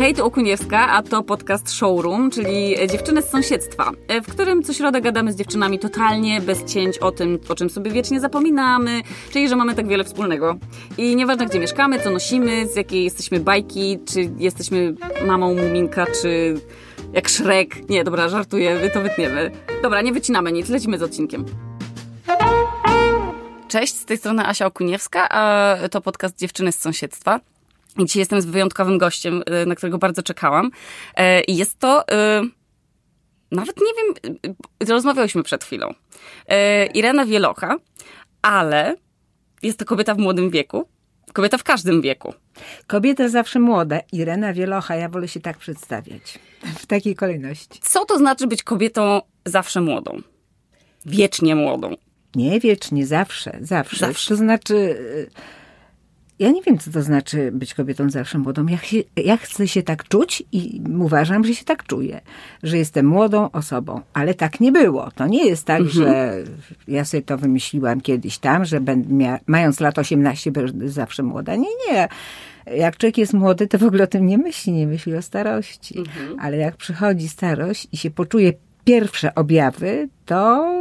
Hej, to Okuniewska, a to podcast Showroom, czyli dziewczyny z sąsiedztwa, w którym co środę gadamy z dziewczynami totalnie bez cięć o tym, o czym sobie wiecznie zapominamy, czyli że mamy tak wiele wspólnego. I nieważne gdzie mieszkamy, co nosimy, z jakiej jesteśmy bajki, czy jesteśmy mamą Muminka, czy jak Szrek. Nie, dobra, żartuję, to wytniemy. Dobra, nie wycinamy nic, lecimy z odcinkiem. Cześć, z tej strony Asia Okuniewska, a to podcast Dziewczyny z sąsiedztwa. I dzisiaj jestem z wyjątkowym gościem, y, na którego bardzo czekałam. E, I jest to, y, nawet nie wiem, y, rozmawiałyśmy przed chwilą. E, Irena Wielocha, ale jest to kobieta w młodym wieku. Kobieta w każdym wieku. Kobieta zawsze młoda. Irena Wielocha, ja wolę się tak przedstawiać. W takiej kolejności. Co to znaczy być kobietą zawsze młodą? Wiecznie młodą. Nie wiecznie, zawsze, zawsze. zawsze. To znaczy ja nie wiem, co to znaczy być kobietą zawsze młodą. Ja, ja chcę się tak czuć i uważam, że się tak czuję, że jestem młodą osobą, ale tak nie było. To nie jest tak, mhm. że ja sobie to wymyśliłam kiedyś tam, że będę mając lat 18 będę zawsze młoda. Nie, nie. Jak człowiek jest młody, to w ogóle o tym nie myśli, nie myśli o starości. Mhm. Ale jak przychodzi starość i się poczuje pierwsze objawy, to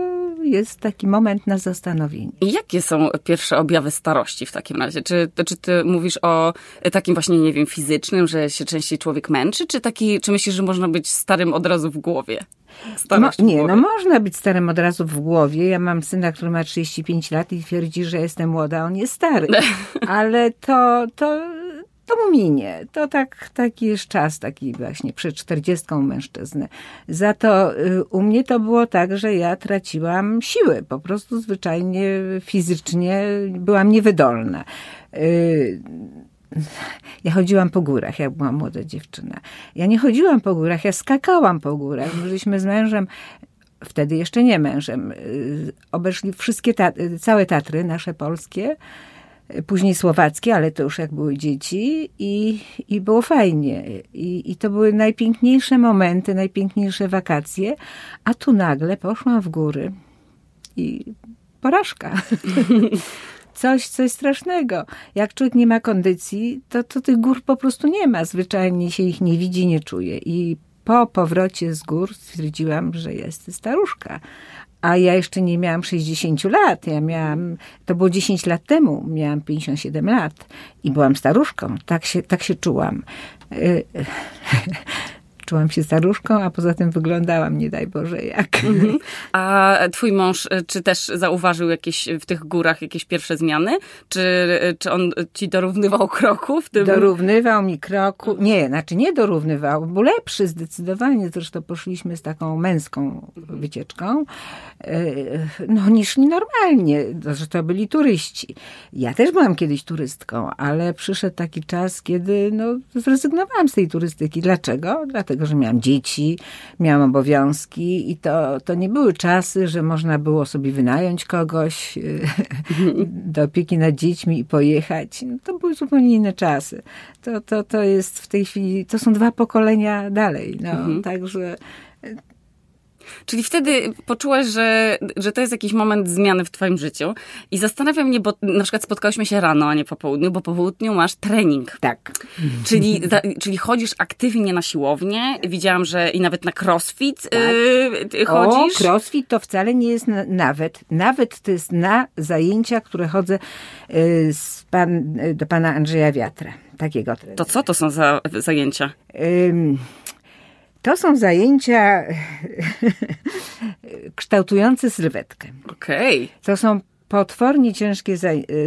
jest taki moment na zastanowienie. I jakie są pierwsze objawy starości w takim razie? Czy, czy ty mówisz o takim właśnie, nie wiem, fizycznym, że się częściej człowiek męczy, czy taki, czy myślisz, że można być starym od razu w głowie? Mo, nie, no można być starym od razu w głowie. Ja mam syna, który ma 35 lat i twierdzi, że jestem młoda, on jest stary. Ale to, to to mu minie. To tak, taki jest czas, taki właśnie przed czterdziestką mężczyzny. Za to y, u mnie to było tak, że ja traciłam siły. Po prostu zwyczajnie fizycznie byłam niewydolna. Y, ja chodziłam po górach, jak byłam młoda dziewczyna. Ja nie chodziłam po górach, ja skakałam po górach. Byliśmy z mężem wtedy jeszcze nie mężem, y, obeszli wszystkie, całe Tatry nasze polskie później słowackie, ale to już jak były dzieci i, i było fajnie. I, I to były najpiękniejsze momenty, najpiękniejsze wakacje, a tu nagle poszłam w góry i porażka. coś, coś strasznego. Jak człowiek nie ma kondycji, to, to tych gór po prostu nie ma. Zwyczajnie się ich nie widzi, nie czuje. I po powrocie z gór stwierdziłam, że jest staruszka. A ja jeszcze nie miałam 60 lat. Ja miałam, to było 10 lat temu, miałam 57 lat i byłam staruszką. Tak się, tak się czułam. Czułam się staruszką, a poza tym wyglądałam, nie daj Boże, jak. Mhm. A twój mąż, y, czy też zauważył jakieś w tych górach jakieś pierwsze zmiany? Czy, y, czy on ci dorównywał kroku w tym? Dorównywał mi kroku. Nie, znaczy nie dorównywał, był lepszy zdecydowanie. Zresztą poszliśmy z taką męską wycieczką, y, no niż normalnie, że to byli turyści. Ja też byłam kiedyś turystką, ale przyszedł taki czas, kiedy no, zrezygnowałam z tej turystyki. Dlaczego? Dlatego, dlatego że miałam dzieci, miałam obowiązki i to, to nie były czasy, że można było sobie wynająć kogoś do opieki nad dziećmi i pojechać. No, to były zupełnie inne czasy. To, to, to jest w tej chwili, to są dwa pokolenia dalej. No, mhm. Także Czyli wtedy poczułaś, że, że to jest jakiś moment zmiany w twoim życiu i zastanawia mnie, bo na przykład spotkałyśmy się rano, a nie po południu, bo po południu masz trening. Tak. Czyli, za, czyli chodzisz aktywnie na siłownię. Widziałam, że i nawet na crossfit tak. yy, chodzisz. O, crossfit to wcale nie jest na, nawet. Nawet to jest na zajęcia, które chodzę yy, z pan, do pana Andrzeja Wiatra. Takiego. To co to są za zajęcia? Yy, to są zajęcia kształtujące sylwetkę. Okej. Okay. To są potwornie ciężkie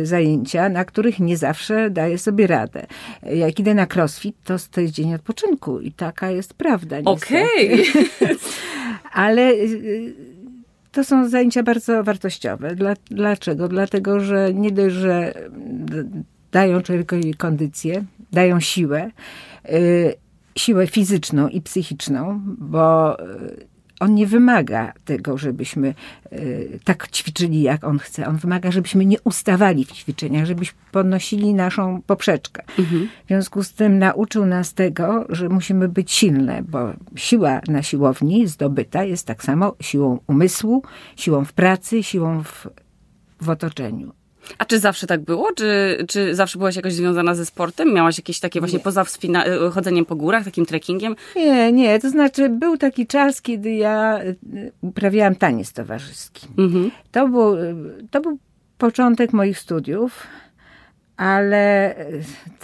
zajęcia, na których nie zawsze daję sobie radę. Jak idę na crossfit, to to jest dzień odpoczynku i taka jest prawda. Okej. Okay. Ale y, to są zajęcia bardzo wartościowe. Dlaczego? Dlatego, że nie dość, że dają człowiekowi kondycję, dają siłę, y, siłę fizyczną i psychiczną, bo e, on nie wymaga tego, żebyśmy e, tak ćwiczyli, jak on chce. On wymaga, żebyśmy nie ustawali w ćwiczeniach, żebyśmy podnosili naszą poprzeczkę. Mhm. W związku z tym nauczył nas tego, że musimy być silne, bo siła na siłowni zdobyta jest tak samo siłą umysłu, siłą w pracy, siłą w, w otoczeniu. A czy zawsze tak było? Czy, czy zawsze byłaś jakoś związana ze sportem? Miałaś jakieś takie właśnie nie. poza wspina- chodzeniem po górach, takim trekkingiem? Nie, nie. To znaczy był taki czas, kiedy ja y, uprawiałam taniec towarzyski. Mhm. To, był, to był początek moich studiów ale e,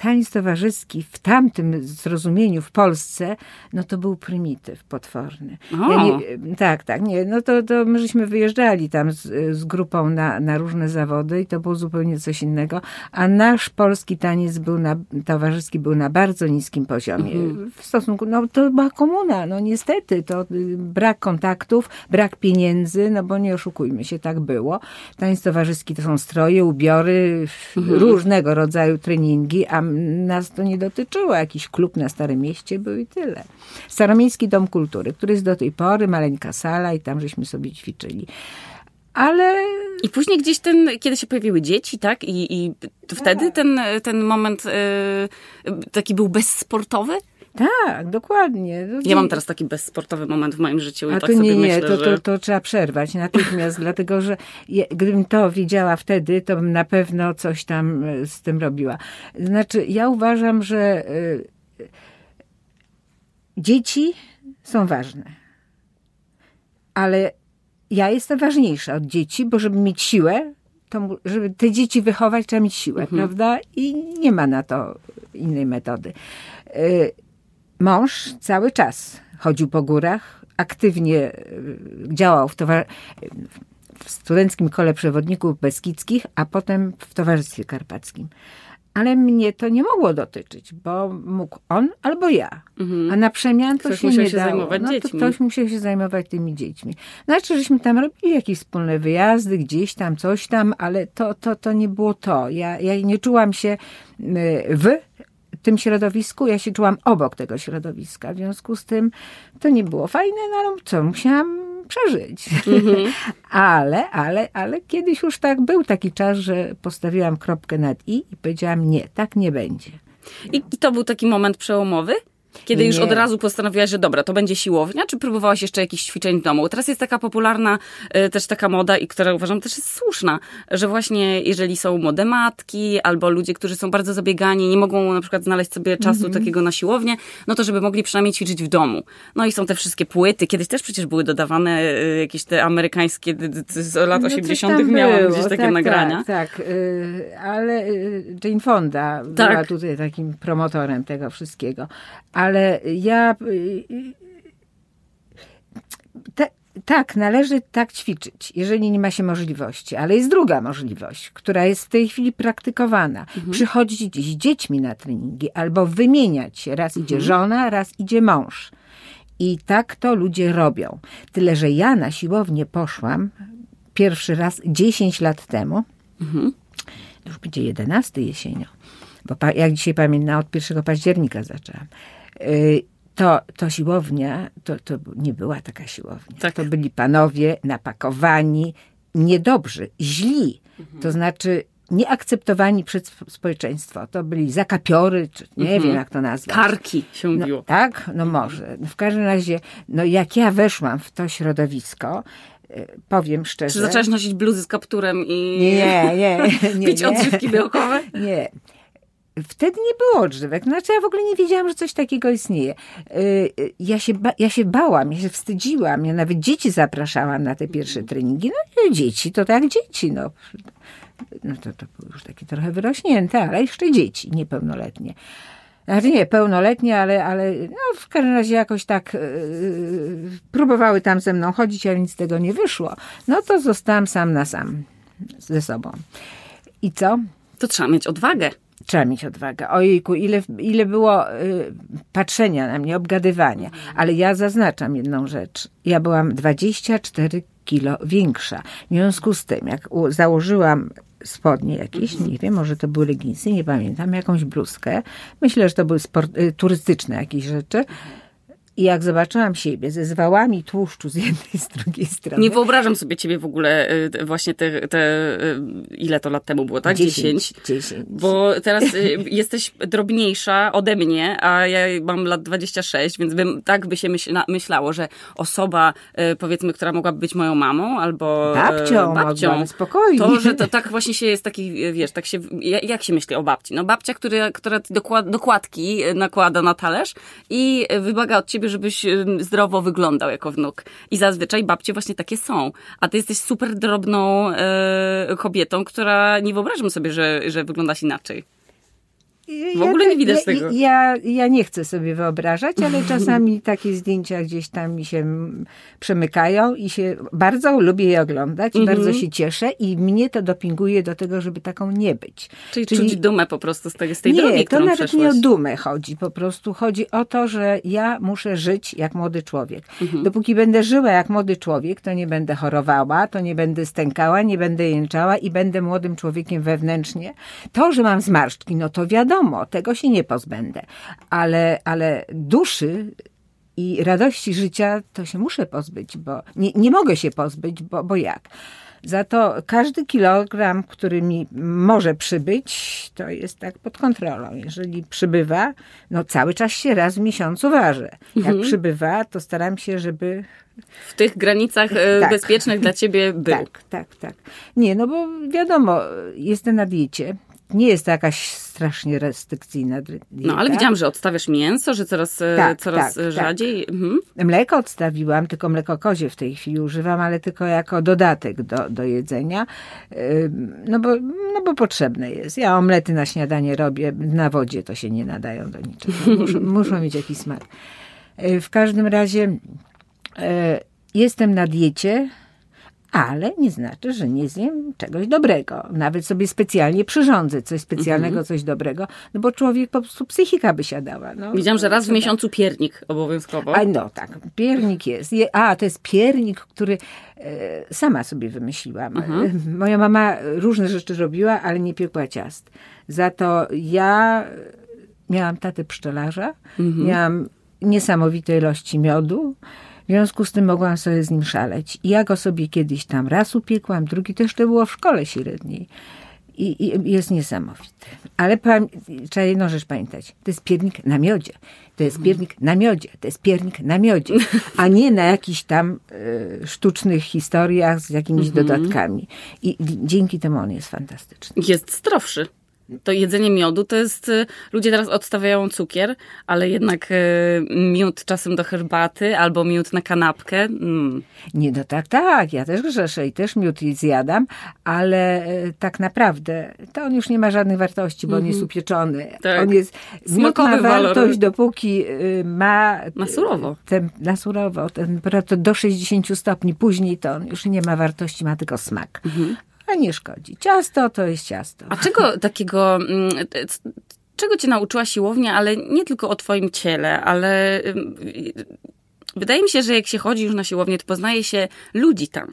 taniec towarzyski w tamtym zrozumieniu w Polsce, no to był prymityw potworny. Ja nie, tak, tak, nie, no to, to my żeśmy wyjeżdżali tam z, z grupą na, na różne zawody i to było zupełnie coś innego, a nasz polski taniec był na, towarzyski był na bardzo niskim poziomie. Mhm. W stosunku, no to była komuna, no niestety, to y, brak kontaktów, brak pieniędzy, no bo nie oszukujmy się, tak było. Taniec towarzyski to są stroje, ubiory, mhm. różnego różnego rodzaju treningi, a nas to nie dotyczyło. Jakiś klub na Starym Mieście był i tyle. Staromiejski Dom Kultury, który jest do tej pory, maleńka sala i tam żeśmy sobie ćwiczyli. Ale... I później gdzieś ten, kiedy się pojawiły dzieci, tak? I, i wtedy tak. ten, ten moment yy, taki był bezsportowy? Tak, dokładnie. Ja mam teraz taki bezsportowy moment w moim życiu. A i tak to nie, nie, myślę, to, że... to, to trzeba przerwać natychmiast, dlatego że je, gdybym to wiedziała wtedy, to bym na pewno coś tam e, z tym robiła. Znaczy, ja uważam, że y, dzieci są ważne. Ale ja jestem ważniejsza od dzieci, bo żeby mieć siłę, to żeby te dzieci wychować, trzeba mieć siłę, mhm. prawda? I nie ma na to innej metody. Y, Mąż cały czas chodził po górach, aktywnie e, działał w, towar- w studenckim kole przewodników beskidzkich, a potem w Towarzystwie Karpackim. Ale mnie to nie mogło dotyczyć, bo mógł on albo ja. Mhm. A na przemian to ktoś się nie się dało. Zajmować no, dziećmi. ktoś musiał się zajmować tymi dziećmi. Znaczy, żeśmy tam robili jakieś wspólne wyjazdy, gdzieś tam, coś tam, ale to, to, to nie było to. Ja, ja nie czułam się w tym środowisku, ja się czułam obok tego środowiska. W związku z tym to nie było fajne, no ale co, musiałam przeżyć. Mm-hmm. ale, ale, ale kiedyś już tak był taki czas, że postawiłam kropkę nad i i powiedziałam nie, tak nie będzie. I to był taki moment przełomowy? Kiedy już od razu postanowiłaś, że dobra, to będzie siłownia, czy próbowałaś jeszcze jakichś ćwiczeń w domu? Teraz jest taka popularna y, też taka moda i która uważam też jest słuszna, że właśnie jeżeli są młode matki albo ludzie, którzy są bardzo zabiegani, nie mogą na przykład znaleźć sobie czasu mm -hmm. takiego na siłownię, no to żeby mogli przynajmniej ćwiczyć w domu. No i są te wszystkie płyty. Kiedyś też przecież były dodawane y, jakieś te amerykańskie z lat no 80. miałam było. gdzieś takie tak, nagrania. Tak, tak. Y, ale Jane Fonda tak. była tutaj takim promotorem tego wszystkiego ale ja. Te, tak, należy tak ćwiczyć, jeżeli nie ma się możliwości, ale jest druga możliwość, która jest w tej chwili praktykowana. Mhm. Przychodzić z dziećmi na treningi albo wymieniać się. Raz mhm. idzie żona, raz idzie mąż. I tak to ludzie robią. Tyle, że ja na siłownię poszłam pierwszy raz 10 lat temu. Mhm. Już będzie 11 jesienią. Bo jak dzisiaj pamiętam, od 1 października zaczęłam. Y, to, to siłownia, to, to nie była taka siłownia. Tak. To byli panowie napakowani, niedobrzy, źli. Mhm. To znaczy nieakceptowani przez społeczeństwo. To byli zakapiory, czy nie mhm. wiem jak to nazwać. Karki się no, mówiło. tak? No może. W każdym razie, no jak ja weszłam w to środowisko, y, powiem szczerze. Czy zaczęłaś nosić bluzy z kapturem i nie, nie, nie, pić nie. odżywki białkowe? Nie. Wtedy nie było odżywek. Znaczy ja w ogóle nie wiedziałam, że coś takiego istnieje. Y, y, ja się, ja się bałam, ja się wstydziłam. Ja nawet dzieci zapraszałam na te pierwsze treningi. No dzieci, to tak dzieci. No, no to, to już takie trochę wyrośnięte, ale jeszcze dzieci, niepełnoletnie. Znaczy nie, pełnoletnie, ale, ale no w każdym razie jakoś tak yy, próbowały tam ze mną chodzić, ale nic z tego nie wyszło. No to zostałam sam na sam ze sobą. I co? To trzeba mieć odwagę trzeba mieć odwagę. Ojejku, ile, ile było y, patrzenia na mnie, obgadywania. Ale ja zaznaczam jedną rzecz. Ja byłam 24 kilo większa. W związku z tym, jak założyłam spodnie jakieś, nie wiem, może to były leginsy, nie pamiętam, jakąś bluzkę. Myślę, że to były sport, y, turystyczne jakieś rzeczy. I jak zobaczyłam siebie ze zwałami tłuszczu z jednej i z drugiej strony. Nie wyobrażam sobie ciebie w ogóle y, właśnie te, te y, ile to lat temu było, tak? 10. 10. Bo teraz y, jesteś drobniejsza ode mnie, a ja mam lat 26, więc bym, tak by się myśla, myślało, że osoba, powiedzmy, która mogłaby być moją mamą albo babcią, babcią spokojnie. To, że to tak właśnie się jest taki, wiesz, tak się, jak się myśli o babci? No babcia, która dokład, dokładki nakłada na talerz i wymaga od ciebie, żebyś zdrowo wyglądał jako wnuk. I zazwyczaj babcie właśnie takie są. A ty jesteś super drobną e, kobietą, która nie wyobrażam sobie, że, że wyglądasz inaczej. W ogóle nie widać ja, tego. Ja, ja nie chcę sobie wyobrażać, ale czasami takie zdjęcia gdzieś tam mi się przemykają i się bardzo lubię je oglądać i bardzo mhm. się cieszę i mnie to dopinguje do tego, żeby taką nie być. Czyli, Czyli czuć dumę po prostu z tej, z tej nie, drogi, to nawet przeszłaś. nie o dumę chodzi. Po prostu chodzi o to, że ja muszę żyć jak młody człowiek. Mhm. Dopóki będę żyła jak młody człowiek, to nie będę chorowała, to nie będę stękała, nie będę jęczała i będę młodym człowiekiem wewnętrznie. To, że mam zmarszczki, no to wiadomo, wiadomo, tego się nie pozbędę, ale, ale duszy i radości życia to się muszę pozbyć, bo nie, nie mogę się pozbyć, bo, bo jak? Za to każdy kilogram, który mi może przybyć, to jest tak pod kontrolą. Jeżeli przybywa, no cały czas się raz w miesiącu ważę. Jak mhm. przybywa, to staram się, żeby w tych granicach e, tak. bezpiecznych dla ciebie był. Tak, tak, tak. Nie, no bo wiadomo, jestem na diecie nie jest to jakaś strasznie restrykcyjna dieta. No, ale widziałam, że odstawiasz mięso, że coraz, e, tak, coraz tak, tak. rzadziej. Tak. Mhm. Mleko odstawiłam, tylko mleko kozie w tej chwili używam, ale tylko jako dodatek do, do jedzenia, no bo, no bo potrzebne jest. Ja omlety na śniadanie robię, na wodzie to się nie nadają do niczego. Muszą, muszą mieć jakiś smak. E, w każdym razie e, jestem na diecie, ale nie znaczy, że nie zjem czegoś dobrego. Nawet sobie specjalnie przyrządzę coś specjalnego, mhm. coś dobrego, no bo człowiek po prostu psychika by siadała. No, Widziałam, że raz w miesiącu piernik obowiązkowo. A no tak, piernik jest. A, to jest piernik, który e, sama sobie wymyśliłam. Mhm. Moja mama różne rzeczy robiła, ale nie piekła ciast. Za to ja miałam tatę pszczelarza, mhm. miałam niesamowite ilości miodu, w związku z tym mogłam sobie z nim szaleć. I ja go sobie kiedyś tam raz upiekłam, drugi też to było w szkole średniej. I, i jest niesamowity. Ale trzeba jedną rzecz pamiętać. To jest piernik na miodzie. To jest piernik na miodzie. To jest piernik na miodzie. A nie na jakichś tam y, sztucznych historiach z jakimiś mhm. dodatkami. I dzięki temu on jest fantastyczny. Jest zdrowszy to jedzenie miodu to jest, y, ludzie teraz odstawiają cukier, ale jednak y, miód czasem do herbaty albo miód na kanapkę. Mm. Nie, no tak, tak, ja też grzeszę i też miód zjadam, ale y, tak naprawdę to on już nie ma żadnych wartości, bo mm -hmm. on jest mhm. upieczony. Tak. On jest, miód ma wartość, walor. dopóki ma... Na surowo. Ten, na surowo, temperaturę do 60 stopni, później to on już nie ma wartości, ma tylko smak. Mm -hmm a nie szkodzi. Ciasto to jest ciasto. A czego takiego, mm, czego cię nauczyła siłownia, ale nie tylko o twoim ciele, ale wydaje mi się, że jak się chodzi już na siłownię, to poznaje się ludzi tam.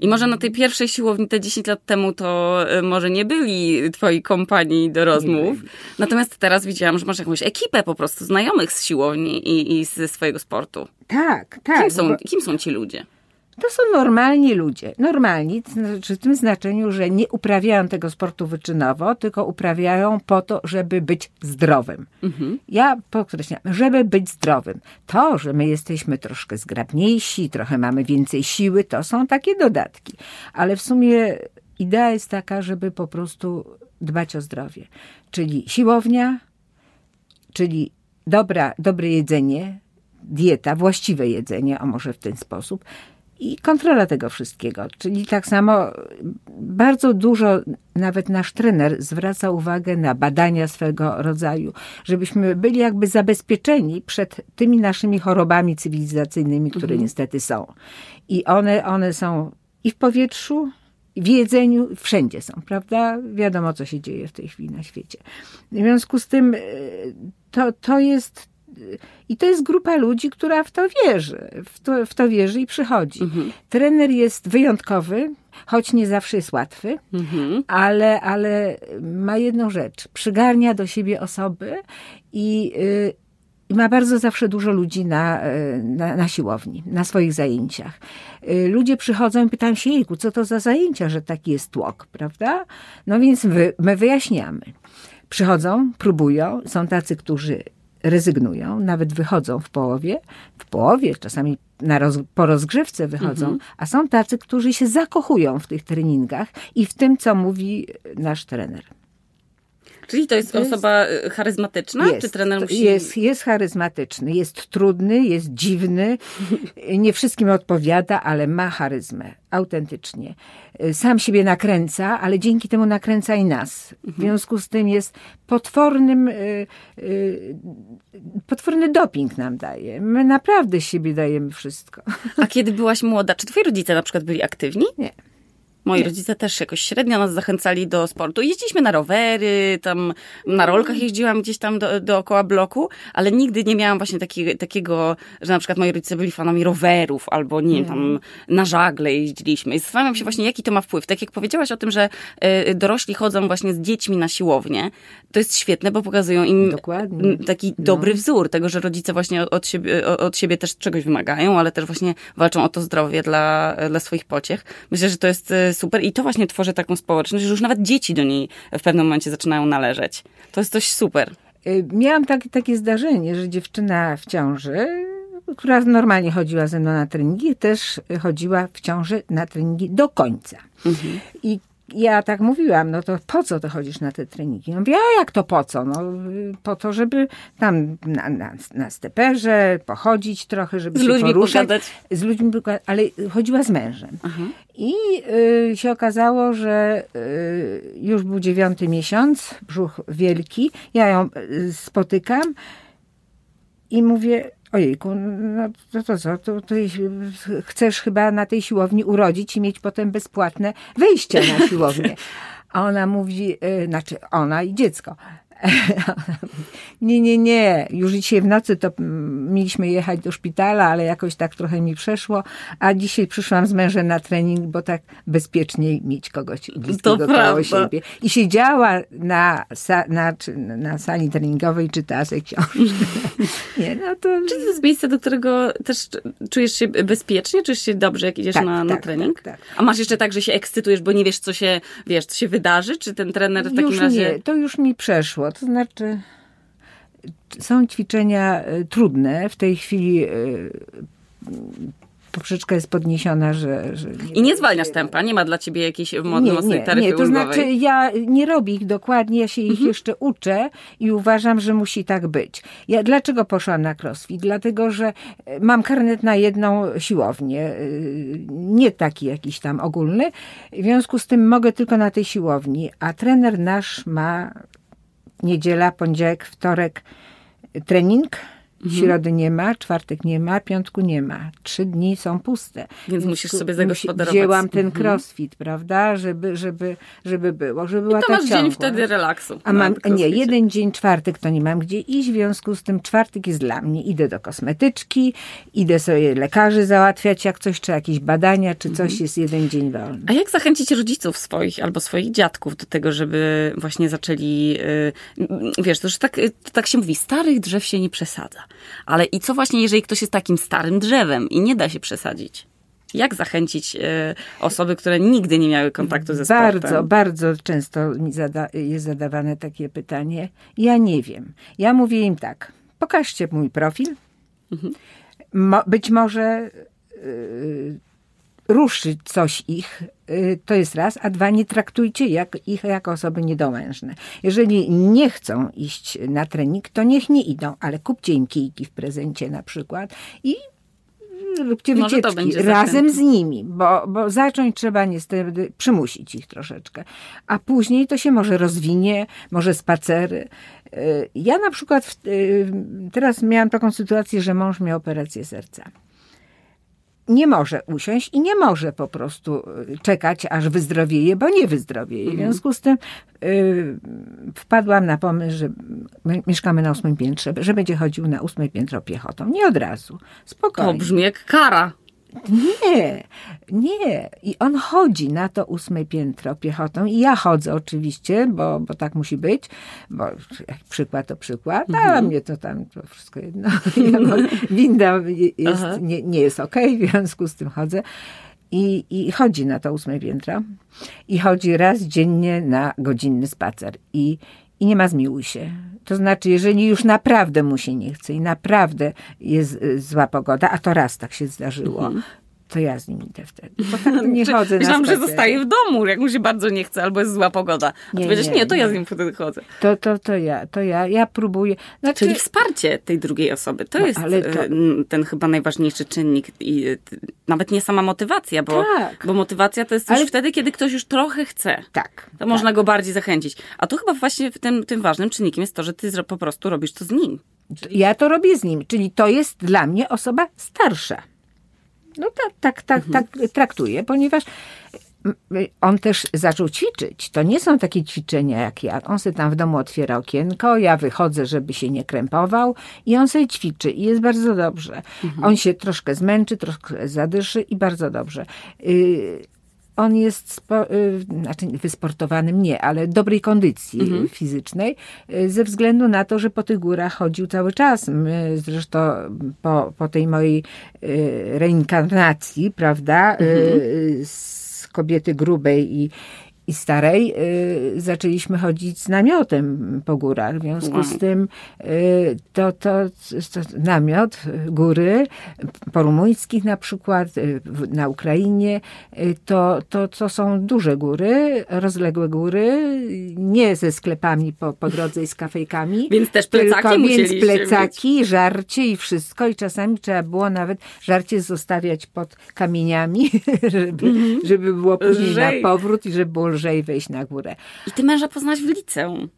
I może na tej pierwszej siłowni te 10 lat temu to y, może nie byli twoi kompanii do rozmów. Natomiast teraz widziałam, że masz jakąś ekipę po prostu znajomych z siłowni i, i ze swojego sportu. Tak, tak. Kim są, bo... kim są ci ludzie? To są normalni ludzie. Normalni znaczy w tym znaczeniu, że nie uprawiają tego sportu wyczynowo, tylko uprawiają po to, żeby być zdrowym. Mhm. Ja podkreślam, żeby być zdrowym. To, że my jesteśmy troszkę zgrabniejsi, trochę mamy więcej siły, to są takie dodatki. Ale w sumie idea jest taka, żeby po prostu dbać o zdrowie. Czyli siłownia, czyli dobra, dobre jedzenie, dieta, właściwe jedzenie, a może w ten sposób, i kontrola tego wszystkiego. Czyli tak samo bardzo dużo nawet nasz trener zwraca uwagę na badania swego rodzaju, żebyśmy byli jakby zabezpieczeni przed tymi naszymi chorobami cywilizacyjnymi, które mhm. niestety są. I one, one są i w powietrzu, w jedzeniu, wszędzie są, prawda? Wiadomo, co się dzieje w tej chwili na świecie. W związku z tym e, to, to jest i to jest grupa ludzi, która w to wierzy, w to, w to wierzy i przychodzi. Mhm. Trener jest wyjątkowy, choć nie zawsze jest łatwy, mhm. ale, ale ma jedną rzecz. Przygarnia do siebie osoby i y, ma bardzo zawsze dużo ludzi na, e, na, na, siłowni, na swoich zajęciach. E, ludzie przychodzą i pytają się, jejku, co to za zajęcia, że taki jest tłok, prawda? No więc wy, my wyjaśniamy. Przychodzą, próbują, są tacy, którzy rezygnują, nawet wychodzą w połowie, w połowie, czasami na roz, po rozgrzewce wychodzą, mhm. a są tacy, którzy się zakochują w tych treningach i w tym, co mówi nasz trener. Czyli to jest, to jest osoba y, charyzmatyczna? Jest, czy trener musi... Jest, jest charyzmatyczny, jest trudny, jest dziwny, nie wszystkim odpowiada, ale ma charyzmę, autentycznie. Y, sam siebie nakręca, ale dzięki temu nakręca i nas. W mhm. związku z tym jest potwornym, y, potworny doping nam daje. My naprawdę siebie dajemy wszystko. A kiedy byłaś młoda, czy twoi rodzice na przykład byli aktywni? Nie. Moi nie. rodzice też jakoś średnio nas zachęcali do sportu. Jeździliśmy na rowery, tam na rolkach jeździłam gdzieś tam do, dookoła bloku, ale nigdy nie miałam właśnie taki, takiego, że na przykład moi rodzice byli fanami rowerów albo nie wiem, tam na żagle jeździliśmy. I zastanawiam się właśnie, jaki to ma wpływ. Tak jak powiedziałaś o tym, że y, dorośli chodzą właśnie z dziećmi na siłownię, to jest świetne, bo pokazują im Dokładnie. taki no. dobry wzór tego, że rodzice właśnie od siebie, od siebie też czegoś wymagają, ale też właśnie walczą o to zdrowie dla, dla swoich pociech. Myślę, że to jest y, super i to właśnie tworzy taką społeczność, że już nawet dzieci do niej w pewnym momencie zaczynają należeć. To jest coś super. Y, miałam tak, takie zdarzenie, że dziewczyna w ciąży, która normalnie chodziła ze mną na treningi, też chodziła w ciąży na treningi do końca. Mhm. I ja tak mówiłam, no to po co ty chodzisz na te treningi? On mówi, a jak to po co? No po to, żeby tam na, na, na steperze pochodzić trochę, żeby z się ludźmi poruszać. Pogadać. Z ludźmi, ale chodziła z mężem. Aha. I y, się okazało, że y, już był dziewiąty miesiąc, brzuch wielki. Ja ją y, spotykam i mówię, ojejku, no to, to co, to, to chcesz chyba na tej siłowni urodzić i mieć potem bezpłatne wejście na siłownię. A ona mówi, y, znaczy ona i dziecko. nie, nie, nie. Już dzisiaj w nocy to mieliśmy jechać do szpitala, ale jakoś tak trochę mi przeszło, a dzisiaj przyszłam z mężem na trening, bo tak bezpieczniej mieć kogoś bliskiego koło siebie. I siedziała na, na, na sali treningowej, czytała sobie książkę. nie, no to... Czy to jest miejsce, do którego też czujesz się bezpiecznie? Czujesz się dobrze, jak idziesz tak, na, tak, na trening? Tak, tak, A masz jeszcze tak, że się ekscytujesz, bo nie wiesz, co się, wiesz, co się wydarzy? Czy ten trener w takim już razie... Nie, to już mi przeszło to znaczy, są ćwiczenia e, trudne. W tej chwili e, poprzeczka jest podniesiona, że... że nie I nie zwalniasz tempa? Nie ma dla ciebie jakiejś mocnej nie, taryfy Nie, to znaczy ja nie robię ich dokładnie, ja się ich mhm. jeszcze uczę i uważam, że musi tak być. Ja dlaczego poszłam na crossfit? Dlatego, że mam karnet na jedną siłownię, nie taki jakiś tam ogólny, w związku z tym mogę tylko na tej siłowni, a trener nasz ma niedziela, poniedziałek, wtorek trening, Mhm. Środy nie ma, czwartek nie ma, piątku nie ma. Trzy dni są puste. Więc, musisz sobie zagospodarować. Wzięłam ten mhm. crossfit, prawda, żeby, żeby, żeby było, żeby była I to ta masz dzień wtedy relaksu. A mam, nie, jeden dzień czwartek to nie mam gdzie iść, w związku z tym czwartek jest dla mnie. Idę do kosmetyczki, idę sobie lekarzy załatwiać, jak coś, czy jakieś badania, czy coś mhm. jest jeden dzień wolny. A jak zachęcić rodziców swoich albo swoich dziadków do tego, żeby właśnie zaczęli, yy, wiesz, to już tak, to tak się mówi, starych drzew się nie przesadza. Ale i co właśnie, jeżeli ktoś jest takim starym drzewem i nie da się przesadzić? Jak zachęcić e, osoby, które nigdy nie miały kontaktu ze sportem? Bardzo, bardzo często mi zada jest zadawane takie pytanie. Ja nie wiem. Ja mówię im tak. Pokażcie mój profil. Mhm. Mo być może y, ruszy coś ich, y, to jest raz, a dwa, nie traktujcie jak, ich jako osoby niedomężne. Jeżeli nie chcą iść na trening, to niech nie idą, ale kupcie im kijki w prezencie na przykład i róbcie wycieczki razem z nimi, bo, bo zacząć trzeba niestety przymusić ich troszeczkę. A później to się może rozwinie, może spacery. Y, ja na przykład y, teraz miałam taką sytuację, że mąż miał operację serca nie może usiąść i nie może po prostu y, czekać, aż wyzdrowieje, bo nie wyzdrowieje. W mhm. związku z tym yy, wpadłam na pomysł, że mieszkamy na ósmym piętrze, że będzie chodził na ósme piętro piechotą. Nie od razu. Spokojnie. To brzmi jak kara. Nie, nie. I on chodzi na to ósme piętro piechotą i ja chodzę oczywiście, bo, bo tak musi być, bo jak przykład to przykład, a Mhm. mnie to tam to wszystko jedno. Ja, winda jest, nie, nie jest okej, w związku z tym chodzę. I, I chodzi na to ósme piętro i chodzi raz dziennie na godzinny spacer. I, I nie ma zmiłuj się. To znaczy, jeżeli już naprawdę mu się nie chce i naprawdę jest y, zła pogoda, a to raz tak się zdarzyło, to ja z nim idę wtedy. Bo tak nie chodzę na Myślałam, że zostaje w domu, jak mu się bardzo nie chce, albo jest zła pogoda. A Nie, ty powiedziesz, nie, nie, to ja z nim wtedy chodzę. To, to, to ja, to ja, ja próbuję. Znaczy, Czyli wsparcie tej drugiej osoby. To No, jest to- n- ten chyba najważniejszy czynnik. I t- nawet nie sama motywacja, bo, Tak. bo motywacja to jest Ale- wtedy, kiedy ktoś już trochę chce. tak. To można go bardziej zachęcić. A tu chyba właśnie tym, tym ważnym czynnikiem jest to, że ty po prostu robisz to z nim. Ja to robię z nim, czyli to jest dla mnie osoba starsza. No tak, tak, tak, tak traktuję, ponieważ on też zaczął ćwiczyć. To nie są takie ćwiczenia jak ja. On sobie tam w domu otwiera okienko, ja wychodzę, żeby się nie krępował i on sobie ćwiczy i jest bardzo dobrze. On się troszkę zmęczy, troszkę zadyszy i bardzo dobrze. Y, on jest spo, y, znaczy wysportowanym nie, ale dobrej kondycji Mhm. fizycznej y, ze względu na to, że po tych górach chodził cały czas. Zresztą po, po tej mojej y, reinkarnacji, prawda, Mhm. z kobiety grubej i i starej y, zaczęliśmy chodzić z namiotem po górach. W związku z tym y, to, to, to namiot, góry, po rumuńskich na przykład, y, na Ukrainie, y, to, to, to są duże góry, rozległe góry, nie ze sklepami po, po drodze i z kafejkami. Więc też plecaki tylko, Więc plecaki, żarcie i wszystko. I czasami trzeba było nawet żarcie zostawiać pod kamieniami, żeby, żeby było później Lżej. na powrót i żeby było lżej wejść na górę. I ty męża poznałaś w liceum.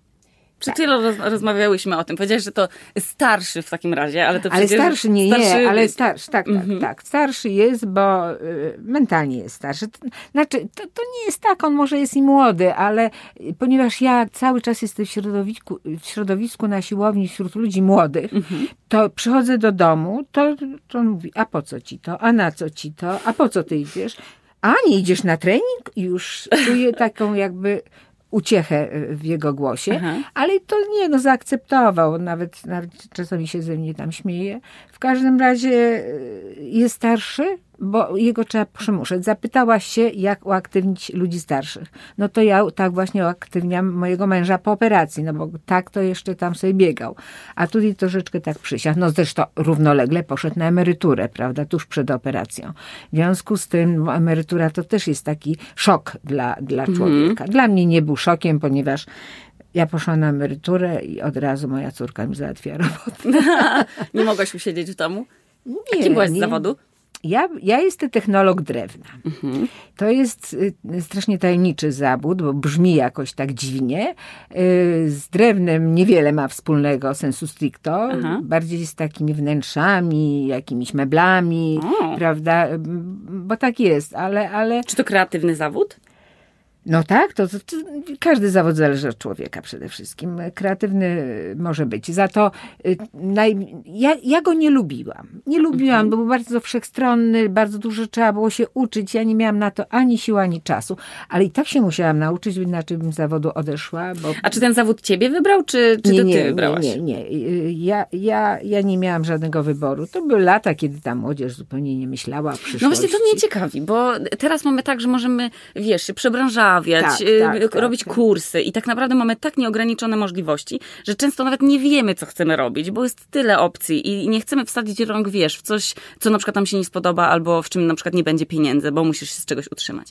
Przed Tak. chwilą roz, rozmawiałyśmy o tym. Powiedziałeś, że to starszy w takim razie, ale to Ale starszy nie, starszy... nie, ale starszy, tak, tak, Mhm. tak. Starszy jest, bo y, mentalnie jest starszy. Znaczy, to, to nie jest tak, on może jest i młody, ale y, ponieważ ja cały czas jestem w środowisku, w środowisku na siłowni wśród ludzi młodych, Mhm. to przychodzę do domu, to, to on mówi, a po co ci to, a na co ci to, a po co ty idziesz? A nie idziesz na trening? Już czuję taką jakby uciechę y, w jego głosie, Aha. ale to nie, no zaakceptował, nawet, nawet czasami się ze mnie tam śmieje. W każdym razie y, jest starszy, bo jego trzeba przymuszać. Zapytałaś się, jak uaktywnić ludzi starszych. No to ja tak właśnie uaktywniam mojego męża po operacji, no bo tak to jeszcze tam sobie biegał. A tutaj troszeczkę tak przysiadł. No zresztą równolegle poszedł na emeryturę, prawda, tuż przed operacją. W związku z tym emerytura to też jest taki szok dla, dla człowieka. Dla mnie nie był szokiem, ponieważ ja poszłam na emeryturę i od razu moja córka mi załatwia robotę. Nie mogłaś usiedzieć w domu? Nie, A kim byłaś z zawodu? Ja, ja jestem technolog drewna. To jest y, strasznie tajemniczy zawód, bo brzmi jakoś tak dziwnie. Y, Z drewnem niewiele ma wspólnego sensu stricto. Aha. Bardziej z takimi wnętrzami, jakimiś meblami, O. prawda? Bo tak jest, ale, ale Czy to kreatywny zawód? No tak, to, to, to każdy zawód zależy od człowieka przede wszystkim. Kreatywny może być. Za to y, naj, ja, ja go nie lubiłam. Nie lubiłam, bo był bardzo wszechstronny, bardzo dużo trzeba było się uczyć. Ja nie miałam na to ani siły, ani czasu. Ale i tak się musiałam nauczyć, inaczej bym z zawodu odeszła. Bo A czy ten zawód ciebie wybrał, czy, czy nie, to ty nie, wybrałaś? nie, nie, nie. Ja, ja, ja nie miałam żadnego wyboru. To były lata, kiedy ta młodzież zupełnie nie myślała o przyszłości. No właśnie to mnie ciekawi, bo teraz mamy tak, że możemy, wiesz, się przebranżawiać, Tak, y, tak, tak, robić tak. kursy i tak naprawdę mamy tak nieograniczone możliwości, że często nawet nie wiemy, co chcemy robić, bo jest tyle opcji i nie chcemy wsadzić rąk, wiesz, w coś, co na przykład nam się nie spodoba albo w czym na przykład nie będzie pieniędzy, bo musisz się z czegoś utrzymać.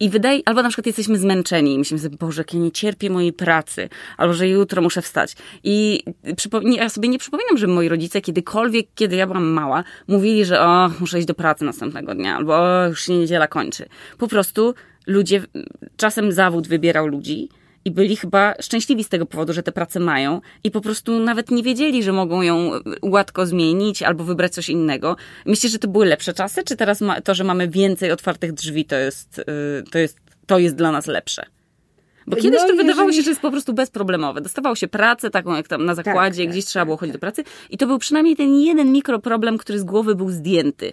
I wydaje, albo na przykład jesteśmy zmęczeni i myślimy sobie, Boże, jak ja nie cierpię mojej pracy, albo że jutro muszę wstać. I przypo- ja sobie nie przypominam, że moi rodzice kiedykolwiek, kiedy ja byłam mała, mówili, że o, muszę iść do pracy następnego dnia, albo o, już się niedziela kończy. Po prostu ludzie, czasem zawód wybierał ludzi i byli chyba szczęśliwi z tego powodu, że te prace mają i po prostu nawet nie wiedzieli, że mogą ją łatwo zmienić albo wybrać coś innego. Myślisz, że to były lepsze czasy, czy teraz ma, to, że mamy więcej otwartych drzwi, to jest, y, to jest, to jest dla nas lepsze? Bo kiedyś No, to wydawało jeżeli- się, że jest po prostu bezproblemowe. Dostawało się pracę, taką jak tam na zakładzie, tak, gdzieś tak, trzeba było chodzić do pracy i to był przynajmniej ten jeden mikroproblem, który z głowy był zdjęty.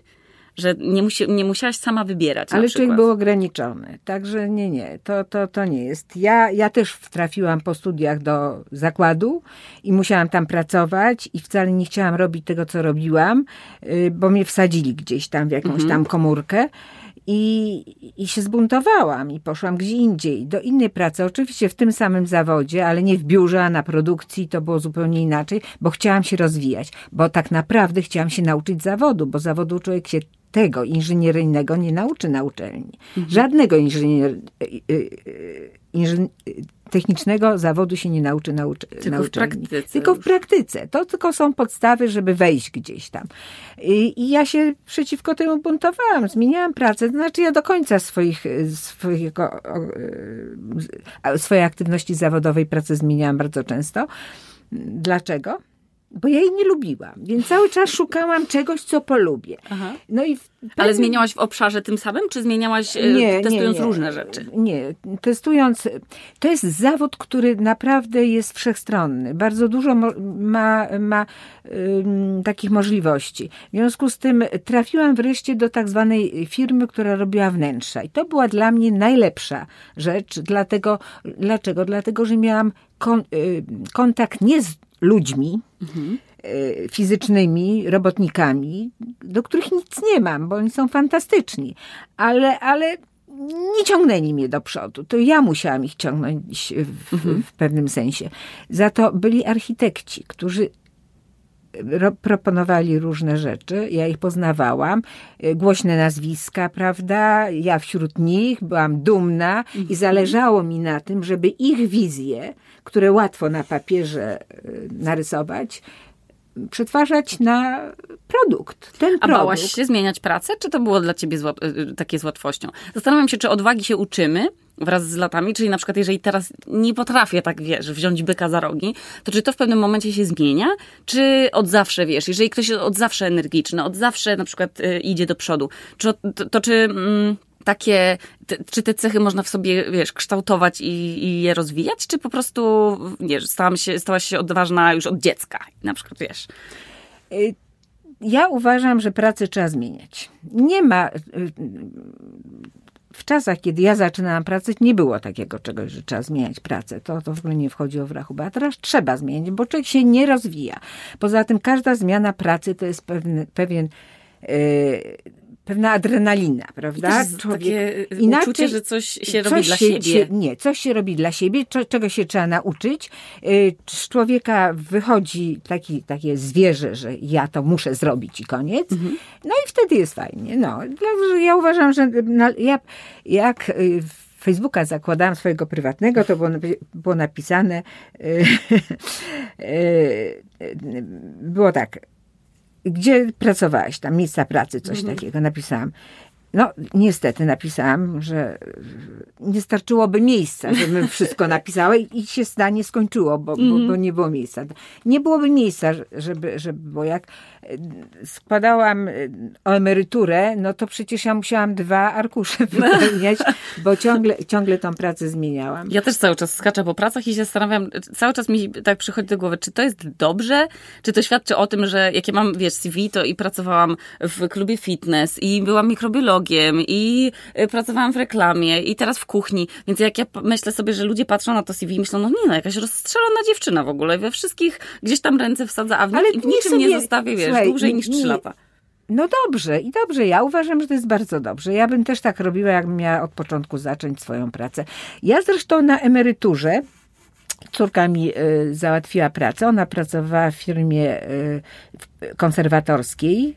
Że nie, musi, nie musiałaś sama wybierać. Ale człowiek był ograniczony. Także nie, nie, to, to, to nie jest. Ja, ja też trafiłam po studiach do zakładu i musiałam tam pracować i wcale nie chciałam robić tego, co robiłam, y, bo mnie wsadzili gdzieś tam w jakąś mhm. tam komórkę. I, I się zbuntowałam i poszłam gdzie indziej, do innej pracy, oczywiście w tym samym zawodzie, ale nie w biurze, a na produkcji, to było zupełnie inaczej, bo chciałam się rozwijać, bo tak naprawdę chciałam się nauczyć zawodu, bo zawodu człowiek się tego inżynieryjnego nie nauczy na uczelni. Mhm. Żadnego inżynier, y, y, y, technicznego zawodu się nie nauczy na, tylko na uczelni. W praktyce tylko w praktyce. To tylko są podstawy, żeby wejść gdzieś tam. I, I, ja się przeciwko temu buntowałam. Zmieniałam pracę. To znaczy ja do końca swoich, swojego, swojej aktywności zawodowej pracę zmieniałam bardzo często. Dlaczego? Bo ja jej nie lubiłam, więc cały czas szukałam czegoś, co polubię. Aha. No i pewnym... Ale zmieniałaś w obszarze tym samym, czy zmieniałaś e, nie, testując nie, nie. różne rzeczy? Nie, testując. To jest zawód, który naprawdę jest wszechstronny. Bardzo dużo ma, ma um, takich możliwości. W związku z tym trafiłam wreszcie do tak zwanej firmy, która robiła wnętrza. I to była dla mnie najlepsza rzecz. Dlatego, dlaczego? Dlatego, że miałam kon, y, kontakt nie z ludźmi mhm. fizycznymi, robotnikami, do których nic nie mam, bo oni są fantastyczni, ale, ale nie ciągnęli mnie do przodu. To ja musiałam ich ciągnąć w, mhm. w pewnym sensie. Za to byli architekci, którzy proponowali różne rzeczy, ja ich poznawałam, e, głośne nazwiska, prawda? Ja wśród nich byłam dumna i mhm. zależało mi na tym, żeby ich wizje, które łatwo na papierze e, narysować, przetwarzać na produkt. Ten A produkt. bałaś się zmieniać pracę, czy to było dla ciebie e, takie z łatwością? Zastanawiam się, czy odwagi się uczymy, wraz z latami, czyli na przykład jeżeli teraz nie potrafię tak, wiesz, wziąć byka za rogi, to czy to w pewnym momencie się zmienia, czy od zawsze, wiesz, jeżeli ktoś jest od zawsze energiczny, od zawsze na przykład y, idzie do przodu, czy, to, to czy... Mm, takie, czy te cechy można w sobie, wiesz, kształtować i, i je rozwijać, czy po prostu, wiesz, stałam się, stałaś się odważna już od dziecka, na przykład, wiesz? Y, ja uważam, że pracę trzeba zmieniać. Nie ma y, w czasach, kiedy ja zaczynałam pracę, nie było takiego czegoś, że trzeba zmieniać pracę. To, to w ogóle nie wchodziło w rachubę. A teraz trzeba zmienić, bo człowiek się nie rozwija. Poza tym każda zmiana pracy to jest pewien, pewien yy, pewna adrenalina, prawda? Człowiek, takie y, inaczej, uczucie, że coś się coś robi dla się, siebie. nie, coś się robi dla siebie, czego się trzeba nauczyć. Y, z człowieka wychodzi taki, takie zwierzę, że ja to muszę zrobić i koniec. Mhm. No i wtedy jest fajnie. No, ja uważam, że ja, jak y, Facebooka zakładałam swojego prywatnego, to było, było napisane, było tak, gdzie pracowałeś, tam miejsca pracy, coś mhm. takiego napisałam. No, niestety napisałam, że nie starczyłoby miejsca, żebym wszystko napisała i się zdanie skończyło, bo, bo, bo, mhm. nie było miejsca. Nie byłoby miejsca, żeby, żeby bo jak składałam o emeryturę, no to przecież ja musiałam dwa arkusze wypełniać, bo ciągle, ciągle tą pracę zmieniałam. Ja też cały czas skaczę po pracach i się zastanawiam, cały czas mi tak przychodzi do głowy, czy to jest dobrze, czy to świadczy o tym, że jakie mam, wiesz, CV, to i pracowałam w klubie fitness i byłam mikrobiologiem, i y, pracowałam w reklamie i teraz w kuchni, więc jak ja myślę sobie, że ludzie patrzą na to CV i myślą, no nie no, jakaś rozstrzelona dziewczyna w ogóle, we wszystkich gdzieś tam ręce wsadza, a w, Ale w niczym sobie, nie zostawię, wiesz, słuchaj, dłużej niż trzy lata. No dobrze i dobrze. Ja uważam, że to jest bardzo dobrze. Ja bym też tak robiła, jakbym miała od początku zacząć swoją pracę. Ja zresztą na emeryturze córka mi y, załatwiła pracę. Ona pracowała w firmie y, konserwatorskiej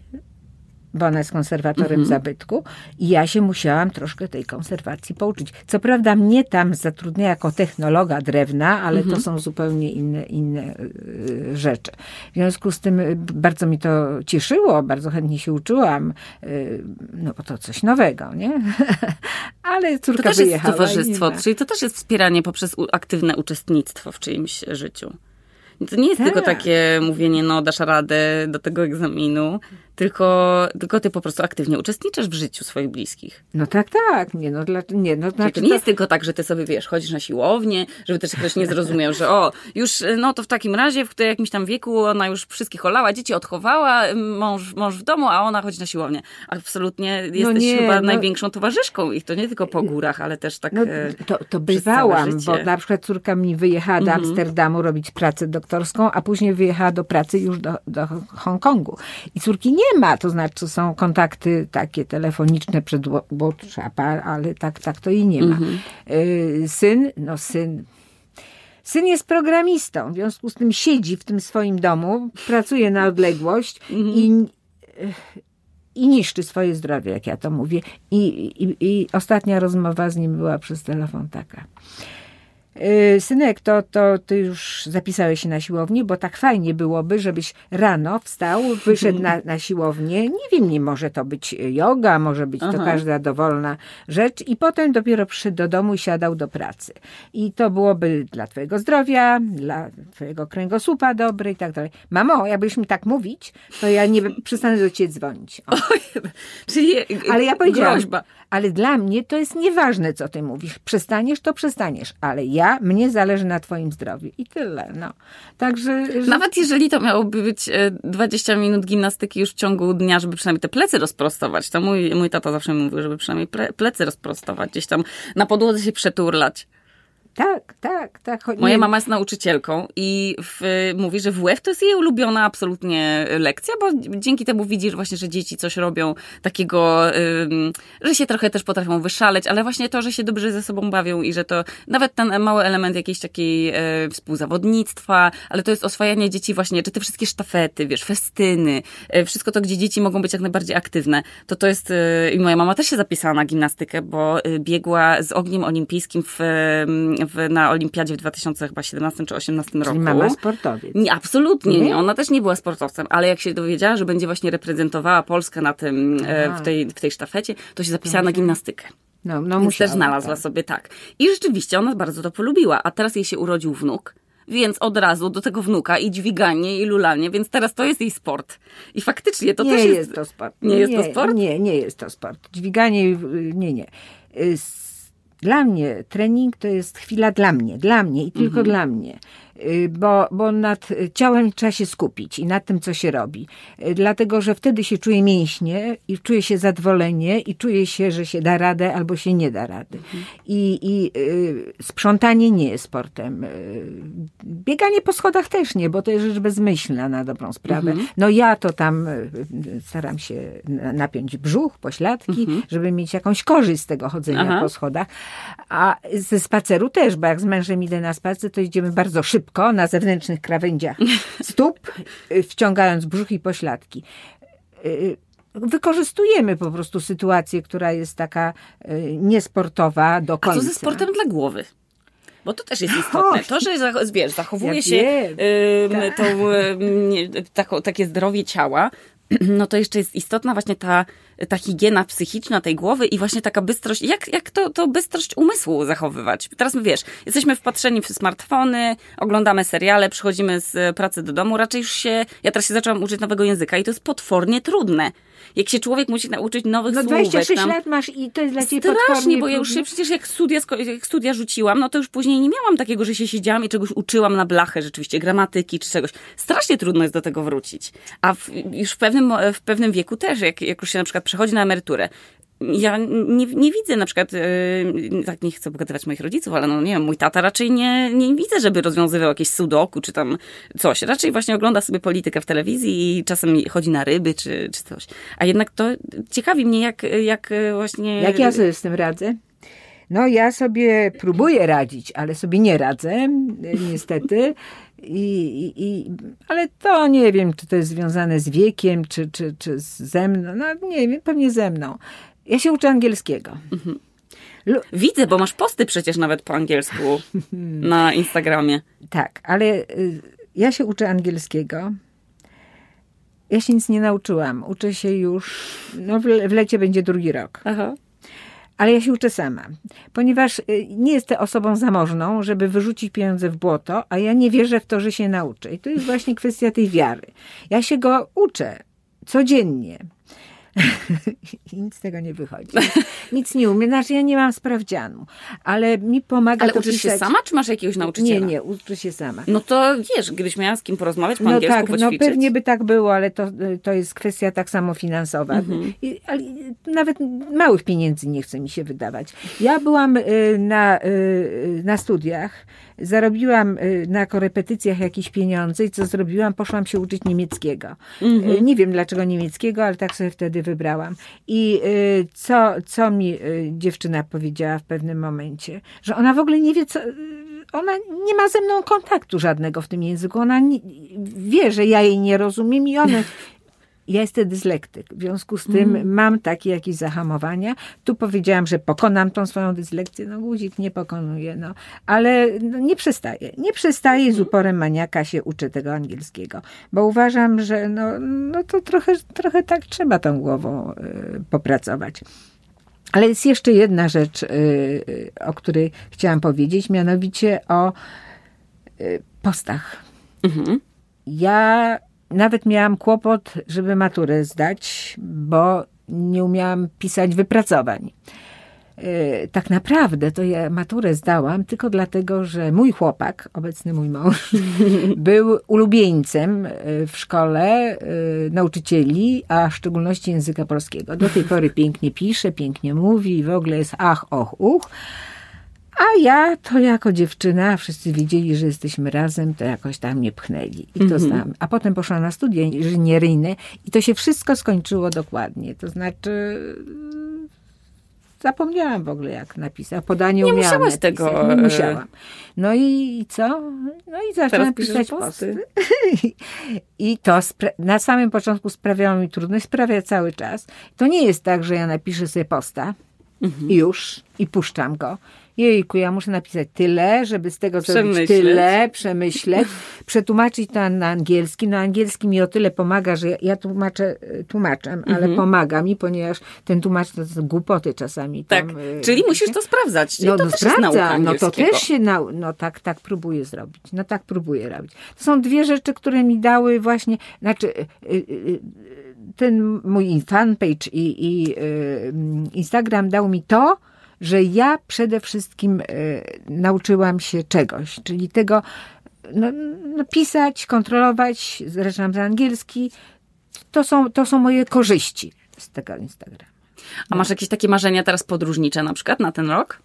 bo ona jest konserwatorem mhm. zabytku i ja się musiałam troszkę tej konserwacji pouczyć. Co prawda mnie tam zatrudnia jako technologa drewna, ale mhm. to są zupełnie inne, inne y, rzeczy. W związku z tym y, bardzo mi to cieszyło, bardzo chętnie się uczyłam, y, no bo to coś nowego, nie? ale córka To też jest towarzystwo, czyli to też jest wspieranie poprzez aktywne uczestnictwo w czyimś życiu. To nie jest tak. tylko takie mówienie, no dasz radę do tego egzaminu, tylko, tylko ty po prostu aktywnie uczestniczysz w życiu swoich bliskich. No tak, tak. Nie, no, dla, nie, no, znaczy, to nie to... jest tylko tak, że ty sobie, wiesz, chodzisz na siłownię, żeby też ktoś nie zrozumiał, że o, już, no to w takim razie w jakimś tam wieku ona już wszystkich olała, dzieci odchowała, mąż, mąż w domu, a ona chodzi na siłownię. Absolutnie no jesteś nie, chyba no... największą towarzyszką ich. To nie tylko po górach, ale też tak no, e, to, to bywałam, bo na przykład córka mi wyjechała do mhm. Amsterdamu robić pracę doktorską, a później wyjechała do pracy już do, do Hongkongu. I córki nie ma, to znaczy są kontakty takie telefoniczne przed WhatsAppa, ale tak, tak to i nie ma. Mhm. Y, syn, no syn Syn jest programistą, w związku z tym siedzi w tym swoim domu, pracuje na odległość mhm. i, i niszczy swoje zdrowie, jak ja to mówię. I, i, I ostatnia rozmowa z nim była przez telefon taka. Y, synek, to, to ty już zapisałeś się na siłownię, bo tak fajnie byłoby, żebyś rano wstał, wyszedł na, na siłownię. Nie wiem, nie może to być yoga, może być Aha. to każda dowolna rzecz i potem dopiero przyszedł do domu i siadał do pracy. I to byłoby dla twojego zdrowia, dla twojego kręgosłupa dobre i tak dalej. Mamo, jakbyś mi tak mówić, to ja nie przestanę do ciebie dzwonić. czyli ale ja powiedziałam, groźba. ale dla mnie to jest nieważne, co ty mówisz. Przestaniesz, to przestaniesz, ale ja ja, mnie zależy na twoim zdrowiu. I tyle, no. Także... Że... Nawet jeżeli to miałoby być 20 e, minut gimnastyki już w ciągu dnia, żeby przynajmniej te plecy rozprostować, to mój, mój tata zawsze mówił, żeby przynajmniej plecy rozprostować, gdzieś tam na podłodze się przeturlać. Tak, tak, tak. Moja mama jest nauczycielką i w, mówi, że WF to jest jej ulubiona absolutnie lekcja, bo dzięki temu widzisz właśnie, że dzieci coś robią takiego, ym, że się trochę też potrafią wyszaleć, ale właśnie to, że się dobrze ze sobą bawią i że to nawet ten mały element jakiejś takiej e, współzawodnictwa, ale to jest oswajanie dzieci właśnie, czy te wszystkie sztafety, wiesz, festyny, e, wszystko to, gdzie dzieci mogą być jak najbardziej aktywne, to to jest, e, i moja mama też się zapisała na gimnastykę, bo biegła z ogniem olimpijskim w w, na Olimpiadzie w 2017 czy 2018 roku. Czyli mama sportowiec. Nie, absolutnie nie. nie. Ona też nie była sportowcem, ale jak się dowiedziała, że będzie właśnie reprezentowała Polskę na tym, e, w tej, w tej sztafecie, to się zapisała na gimnastykę. No, no Więc musiała, też znalazła tak. sobie tak. I rzeczywiście ona bardzo to polubiła, a teraz jej się urodził wnuk. Więc od razu do tego wnuka i dźwiganie, i lulanie, więc teraz to jest jej sport. I faktycznie to nie też jest... Nie jest to sport. Nie, nie jest to sport? Nie, nie jest to sport. Dźwiganie, nie, nie. Dla mnie trening to jest chwila dla mnie, dla mnie i tylko mhm. dla mnie. Y, bo, bo nad ciałem trzeba się skupić i nad tym, co się robi. Y, dlatego, że wtedy się czuje mięśnie i czuje się zadowolenie i czuje się, że się da radę albo się nie da rady. Mhm. I, i y, sprzątanie nie jest sportem. Y, bieganie po schodach też nie, bo to jest rzecz bezmyślna na dobrą sprawę. Mhm. No ja to tam staram się napiąć brzuch, pośladki, mhm. żeby mieć jakąś korzyść z tego chodzenia Aha. po schodach. A ze spaceru też, bo jak z mężem idę na spacer, to idziemy bardzo szybko szybko na zewnętrznych krawędziach stóp, y, wciągając brzuch i pośladki y, wykorzystujemy po prostu sytuację, która jest taka y, niesportowa do końca. A co ze sportem dla głowy? Bo to też jest istotne. To, że wiesz, zachowuje ja się y, y, takie zdrowie ciała, no to jeszcze jest istotna właśnie ta, ta higiena psychiczna tej głowy i właśnie taka bystrość, jak, jak to, to bystrość umysłu zachowywać. Teraz my wiesz, jesteśmy wpatrzeni w smartfony, oglądamy seriale, przychodzimy z pracy do domu, raczej już się, ja teraz się zaczęłam uczyć nowego języka i to jest potwornie trudne jak się człowiek musi nauczyć nowych no, słów. No 26 tam, lat masz i to jest dla ciebie Strasznie, bo ja już się przecież jak studia, jak studia rzuciłam, no to już później nie miałam takiego, że się siedziałam i czegoś uczyłam na blachę rzeczywiście, gramatyki czy czegoś. Strasznie trudno jest do tego wrócić. A w, już w pewnym, w pewnym wieku też, jak, jak już się na przykład przechodzi na emeryturę, ja nie, nie widzę na przykład, yy, tak nie chcę pokazywać moich rodziców, ale no nie wiem, mój tata raczej nie, nie widzę, żeby rozwiązywał jakieś sudoku czy tam coś. Raczej właśnie ogląda sobie politykę w telewizji i czasem chodzi na ryby czy, czy coś. A jednak to ciekawi mnie, jak, jak właśnie... Jak ja sobie z tym radzę? No ja sobie próbuję radzić, ale sobie nie radzę, niestety. I, i, ale to nie wiem, czy to jest związane z wiekiem, czy, czy, czy ze mną. No nie wiem, pewnie ze mną. Ja się uczę angielskiego. Mhm. Widzę, bo masz posty przecież nawet po angielsku na Instagramie. Tak, ale y, ja się uczę angielskiego. Ja się nic nie nauczyłam. Uczę się już, no w, w lecie będzie drugi rok. Aha. Ale ja się uczę sama, ponieważ y, nie jestem osobą zamożną, żeby wyrzucić pieniądze w błoto, a ja nie wierzę w to, że się nauczę. I to jest właśnie kwestia tej wiary. Ja się go uczę, codziennie. I nic z tego nie wychodzi. Nic nie umiem. Znaczy ja nie mam sprawdzianu, ale mi pomaga Ale to uczysz pisać. się sama, czy masz jakiegoś nauczyciela? Nie, nie, uczę się sama. No to wiesz, gdybyś miała z kim porozmawiać po No angielsku, tak, no poćwiczyć. pewnie by tak było, ale to, to jest kwestia tak samo finansowa. Mhm. I, ale nawet małych pieniędzy nie chce mi się wydawać. Ja byłam y, na, y, na studiach, zarobiłam y, na korepetycjach jakieś pieniądze i co zrobiłam? Poszłam się uczyć niemieckiego. Mhm. Y, Nie wiem dlaczego niemieckiego, ale tak sobie wtedy wybrałam. I y, co, co mi dziewczyna powiedziała w pewnym momencie? Że ona w ogóle nie wie, co ona nie ma ze mną kontaktu żadnego w tym języku. Ona nie, wie, że ja jej nie rozumiem i ona. Ja jestem dyslektyk, w związku z tym mam takie jakieś zahamowania. Tu powiedziałam, że pokonam tą swoją dyslekcję. No guzik nie pokonuje, no. Ale no, nie przestaję. Nie przestaję z uporem maniaka się uczę tego angielskiego. Bo uważam, że no, no to trochę, trochę tak trzeba tą głową y, popracować. Ale jest jeszcze jedna rzecz, y, y, o której chciałam powiedzieć, mianowicie o y, postach. Mhm. Ja nawet miałam kłopot, żeby maturę zdać, bo nie umiałam pisać wypracowań. E, Tak naprawdę to ja maturę zdałam tylko dlatego, że mój chłopak, obecny mój mąż, był ulubieńcem e, w szkole e, nauczycieli, a w szczególności języka polskiego. Do tej pory pięknie pisze, pięknie mówi w ogóle jest ach, och, uch. A ja to jako dziewczyna, wszyscy wiedzieli, że jesteśmy razem, to jakoś tam mnie pchnęli. I to znam. A potem poszłam na studia inżynieryjne i to się wszystko skończyło dokładnie. To znaczy zapomniałam w ogóle jak napisać. Podanie Nie umiałam musiałaś napisać. tego, Nie e, musiałam. No i co? No i zaczęłam pisać posty. posty. I to na samym początku sprawiało mi trudność, sprawia cały czas. To nie jest tak, że ja napiszę sobie posta Mhm. i już i puszczam go. Jejku, ja muszę napisać tyle, żeby z tego zrobić Przemyśleć. tyle, przemyśleć, przetłumaczyć to na angielski. No angielski mi o tyle pomaga, że ja, tłumaczę, y, tłumaczem, ale Mhm. pomaga mi, ponieważ ten tłumacz to są głupoty czasami. Tak, Tam, y, czyli musisz to sprawdzać. No, to no sprawdzam, no to też się, nau- no tak, tak próbuję zrobić, no tak próbuję robić. To są dwie rzeczy, które mi dały właśnie, znaczy y, ten mój fanpage i, i Instagram dał mi to, że ja przede wszystkim y, nauczyłam się czegoś, czyli tego no, no, pisać, kontrolować, zresztą z angielski, to są, to są moje korzyści z tego Instagrama. A masz jakieś takie marzenia teraz podróżnicze na przykład na ten rok?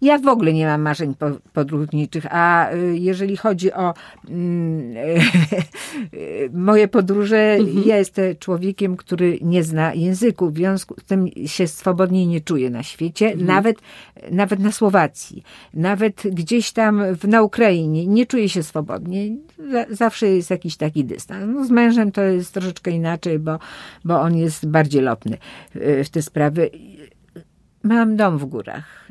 Ja w ogóle nie mam marzeń po- podróżniczych, a y, jeżeli chodzi o mm, moje podróże, ja jestem człowiekiem, który nie zna języków, w związku z tym się swobodnie nie czuję na świecie, nawet, nawet na Słowacji, nawet gdzieś tam w, na Ukrainie nie czuję się swobodnie. Za- Zawsze jest jakiś taki dystans. No, z mężem to jest troszeczkę inaczej, bo, bo on jest bardziej lotny y, w te sprawy. Mam dom w górach.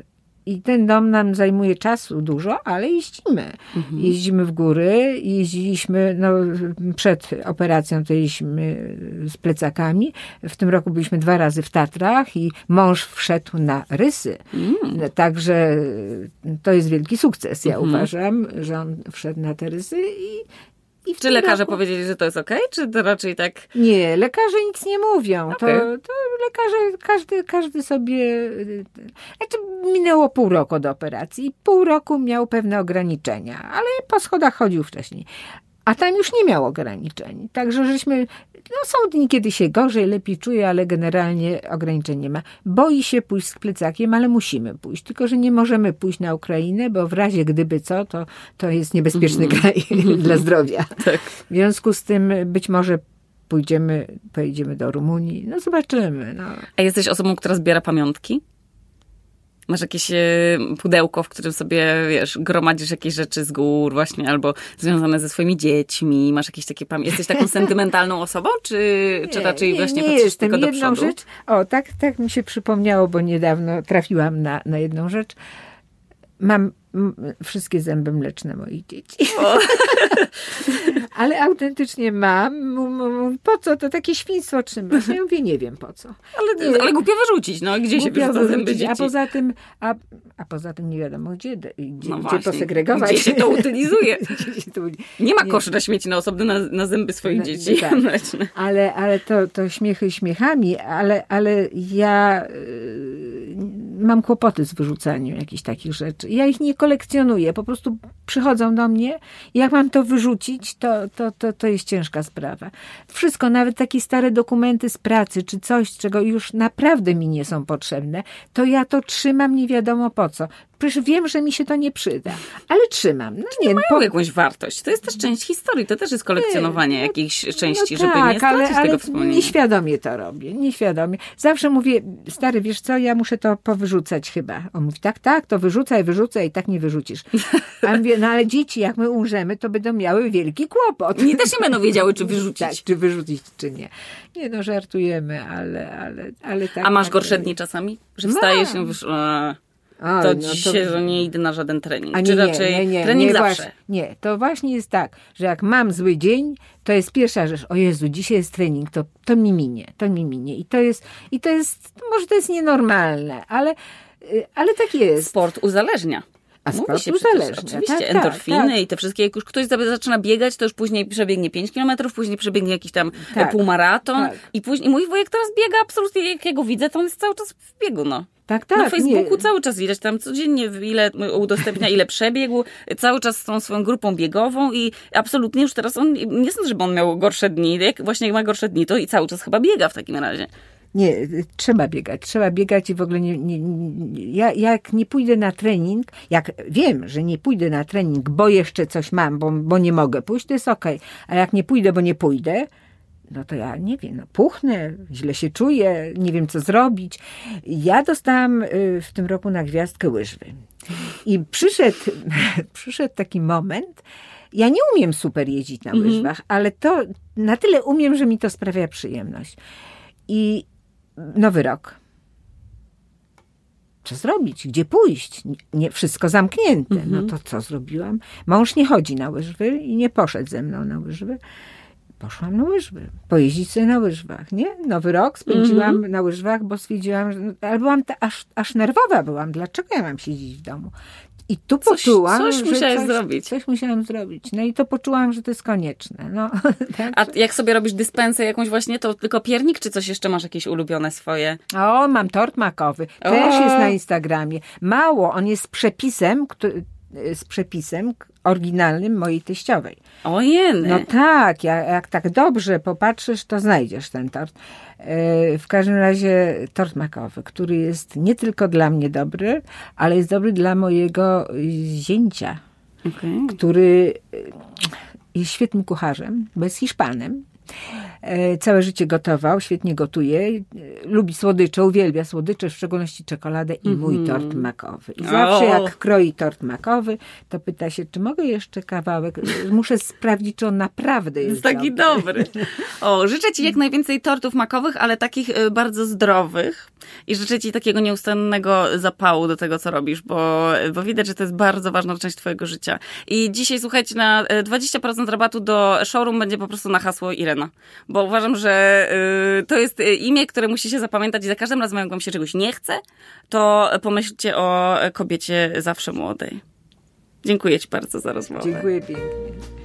I ten dom nam zajmuje czasu dużo, ale jeździmy. Jeździmy w góry, jeździliśmy, no, przed operacją to jeździliśmy z plecakami. W tym roku byliśmy dwa razy w Tatrach i mąż wszedł na rysy. No, Także to jest wielki sukces, ja uważam, że on wszedł na te rysy i, i Czy lekarze roku- powiedzieli, że to jest okej, czy to raczej tak... nie, lekarze nic nie mówią. To, Okej. to lekarze, każdy, każdy sobie. Znaczy, minęło pół roku od operacji. Pół roku miał pewne ograniczenia, ale po schodach chodził wcześniej. A tam już nie miał ograniczeń. Także żeśmy. No, są dni, kiedy się gorzej, lepiej czuje, ale generalnie ograniczeń nie ma. Boi się pójść z plecakiem, ale musimy pójść. Tylko, że nie możemy pójść na Ukrainę, bo w razie gdyby co, to, to jest niebezpieczny kraj dla zdrowia. Tak. W związku z tym być może pójdziemy, pojedziemy do Rumunii. No zobaczymy. No. A jesteś osobą, która zbiera pamiątki? Masz jakieś e, pudełko, w którym sobie, wiesz, gromadzisz jakieś rzeczy z gór właśnie, albo związane ze swoimi dziećmi. Masz jakieś takie pamięci. Jesteś taką sentymentalną osobą, czy, czy raczej właśnie nie patrzysz tylko do przodu? rzecz, o tak, tak mi się przypomniało, bo niedawno trafiłam na, na jedną rzecz. Mam wszystkie zęby mleczne moich dzieci. Ale autentycznie mam. Po co to takie świństwo trzymasz? Ja mówię, nie wiem po co. Ale, nie. ale głupio wyrzucić, no. Gdzie się wyrzuca zęby dzieci? A poza tym, a, a poza tym nie wiadomo gdzie, gdzie, no gdzie posegregować. Gdzie się to utylizuje. nie ma koszy na śmieci na osobny na, na zęby swoich no, dzieci tak. mleczne. Ale, ale to, to śmiechy śmiechami, ale, ale ja y, mam kłopoty z wyrzucaniem jakichś takich rzeczy. Ja ich nie kolekcjonuję, po prostu przychodzą do mnie i jak mam to wyrzucić, to, to, to, to jest ciężka sprawa. Wszystko, nawet takie stare dokumenty z pracy, czy coś, czego już naprawdę mi nie są potrzebne, to ja to trzymam nie wiadomo po co. Przecież wiem, że mi się to nie przyda, ale trzymam. No, nie, nie mają po... jakąś wartość. To jest też część historii, to też jest kolekcjonowanie nie, no, jakichś części, no żeby tak, nie stracić ale, tego wspomnienia. Nieświadomie to robię, nieświadomie. Zawsze mówię, stary, wiesz co, ja muszę to powyrzucać chyba. On mówi, tak, tak, to wyrzucaj, wyrzucaj i tak nie wyrzucisz. A mówię, no ale dzieci, jak my umrzemy, to będą miały wielki kłopot. Nie też nie będą wiedziały, czy wyrzucić. Tak, czy wyrzucić, czy nie. Nie no, żartujemy, ale, ale, ale tak. A masz tak, gorsze dni czasami? Że wstajesz i mówisz... A, to no dzisiaj, to... że nie idę na żaden trening. A nie, Czy raczej nie, nie, trening nie, zawsze? Właśnie, nie, to właśnie jest tak, że jak mam zły dzień, to jest pierwsza rzecz, o Jezu, dzisiaj jest trening, to, to mi minie, to mi minie. I to jest, i to jest, może to jest nienormalne, ale, y, ale tak jest. Sport uzależnia. A sport się uzależnia. Oczywiście, tak, tak endorfiny tak, i te wszystkie, jak już ktoś zaczyna biegać, to już później przebiegnie 5 kilometrów, później przebiegnie jakiś tam tak, półmaraton tak. i później mój wujek teraz biega absolutnie, jak ja go widzę, to on jest cały czas w biegu, no. Tak, tak. Na Facebooku nie. cały czas widać tam codziennie, ile udostępnia, ile przebiegł, cały czas z tą swoją grupą biegową i absolutnie już teraz on, nie sądzę, żeby on miał gorsze dni. Jak właśnie jak ma gorsze dni, to i cały czas chyba biega w takim razie. Nie, trzeba biegać, trzeba biegać i w ogóle nie, nie, nie, ja, jak nie pójdę na trening, jak wiem, że nie pójdę na trening, bo jeszcze coś mam, bo, bo nie mogę pójść, to jest okej. Okay. A jak nie pójdę, bo nie pójdę, no to ja nie wiem, no puchnę, źle się czuję, nie wiem co zrobić. Ja dostałam y, w tym roku na gwiazdkę łyżwy. I przyszedł, przyszedł taki moment, ja nie umiem super jeździć na mhm. łyżwach, ale to na tyle umiem, że mi to sprawia przyjemność. I nowy rok. Co zrobić? Gdzie pójść? Nie, wszystko zamknięte. No mhm. to co zrobiłam? Mąż nie chodzi na łyżwy i nie poszedł ze mną na łyżwy poszłam na łyżwy, pojeździć sobie na łyżwach, nie? Nowy rok spędziłam mm -hmm. na łyżwach, bo stwierdziłam, że, ale byłam ta, aż, aż nerwowa byłam, dlaczego ja mam siedzieć w domu? I tu coś, poczułam, coś że musiałeś coś, zrobić. Coś musiałam zrobić. No i to poczułam, że to jest konieczne. No, tak? A jak sobie robisz dyspensę jakąś właśnie, to tylko piernik, czy coś jeszcze masz jakieś ulubione swoje? O, mam tort makowy. Też o. jest na Instagramie. Mało, on jest z przepisem, który, z przepisem oryginalnym mojej teściowej. Ojej. No tak, jak, jak tak dobrze popatrzysz, to znajdziesz ten tort. E, w każdym razie tort makowy, który jest nie tylko dla mnie dobry, ale jest dobry dla mojego zięcia, okay. który jest świetnym kucharzem, jest Hiszpanem. E, całe życie gotował, świetnie gotuje, e, lubi słodycze, uwielbia słodycze, w szczególności czekoladę i mój mm tort makowy. I zawsze jak kroi tort makowy, to pyta się, czy mogę jeszcze kawałek? Muszę sprawdzić, czy on naprawdę jest, jest taki dobry. dobry. O, życzę Ci jak najwięcej tortów makowych, ale takich e, bardzo zdrowych i życzę Ci takiego nieustannego zapału do tego, co robisz, bo, bo widać, że to jest bardzo ważna część Twojego życia. I dzisiaj, słuchajcie, na 20% rabatu do showroom będzie po prostu na hasło Irena bo uważam, że y, to jest y, imię, które musi się zapamiętać i za każdym razem, jak wam się czegoś nie chce, to pomyślcie o kobiecie zawsze młodej. Dziękuję Ci bardzo za rozmowę. Dziękuję pięknie.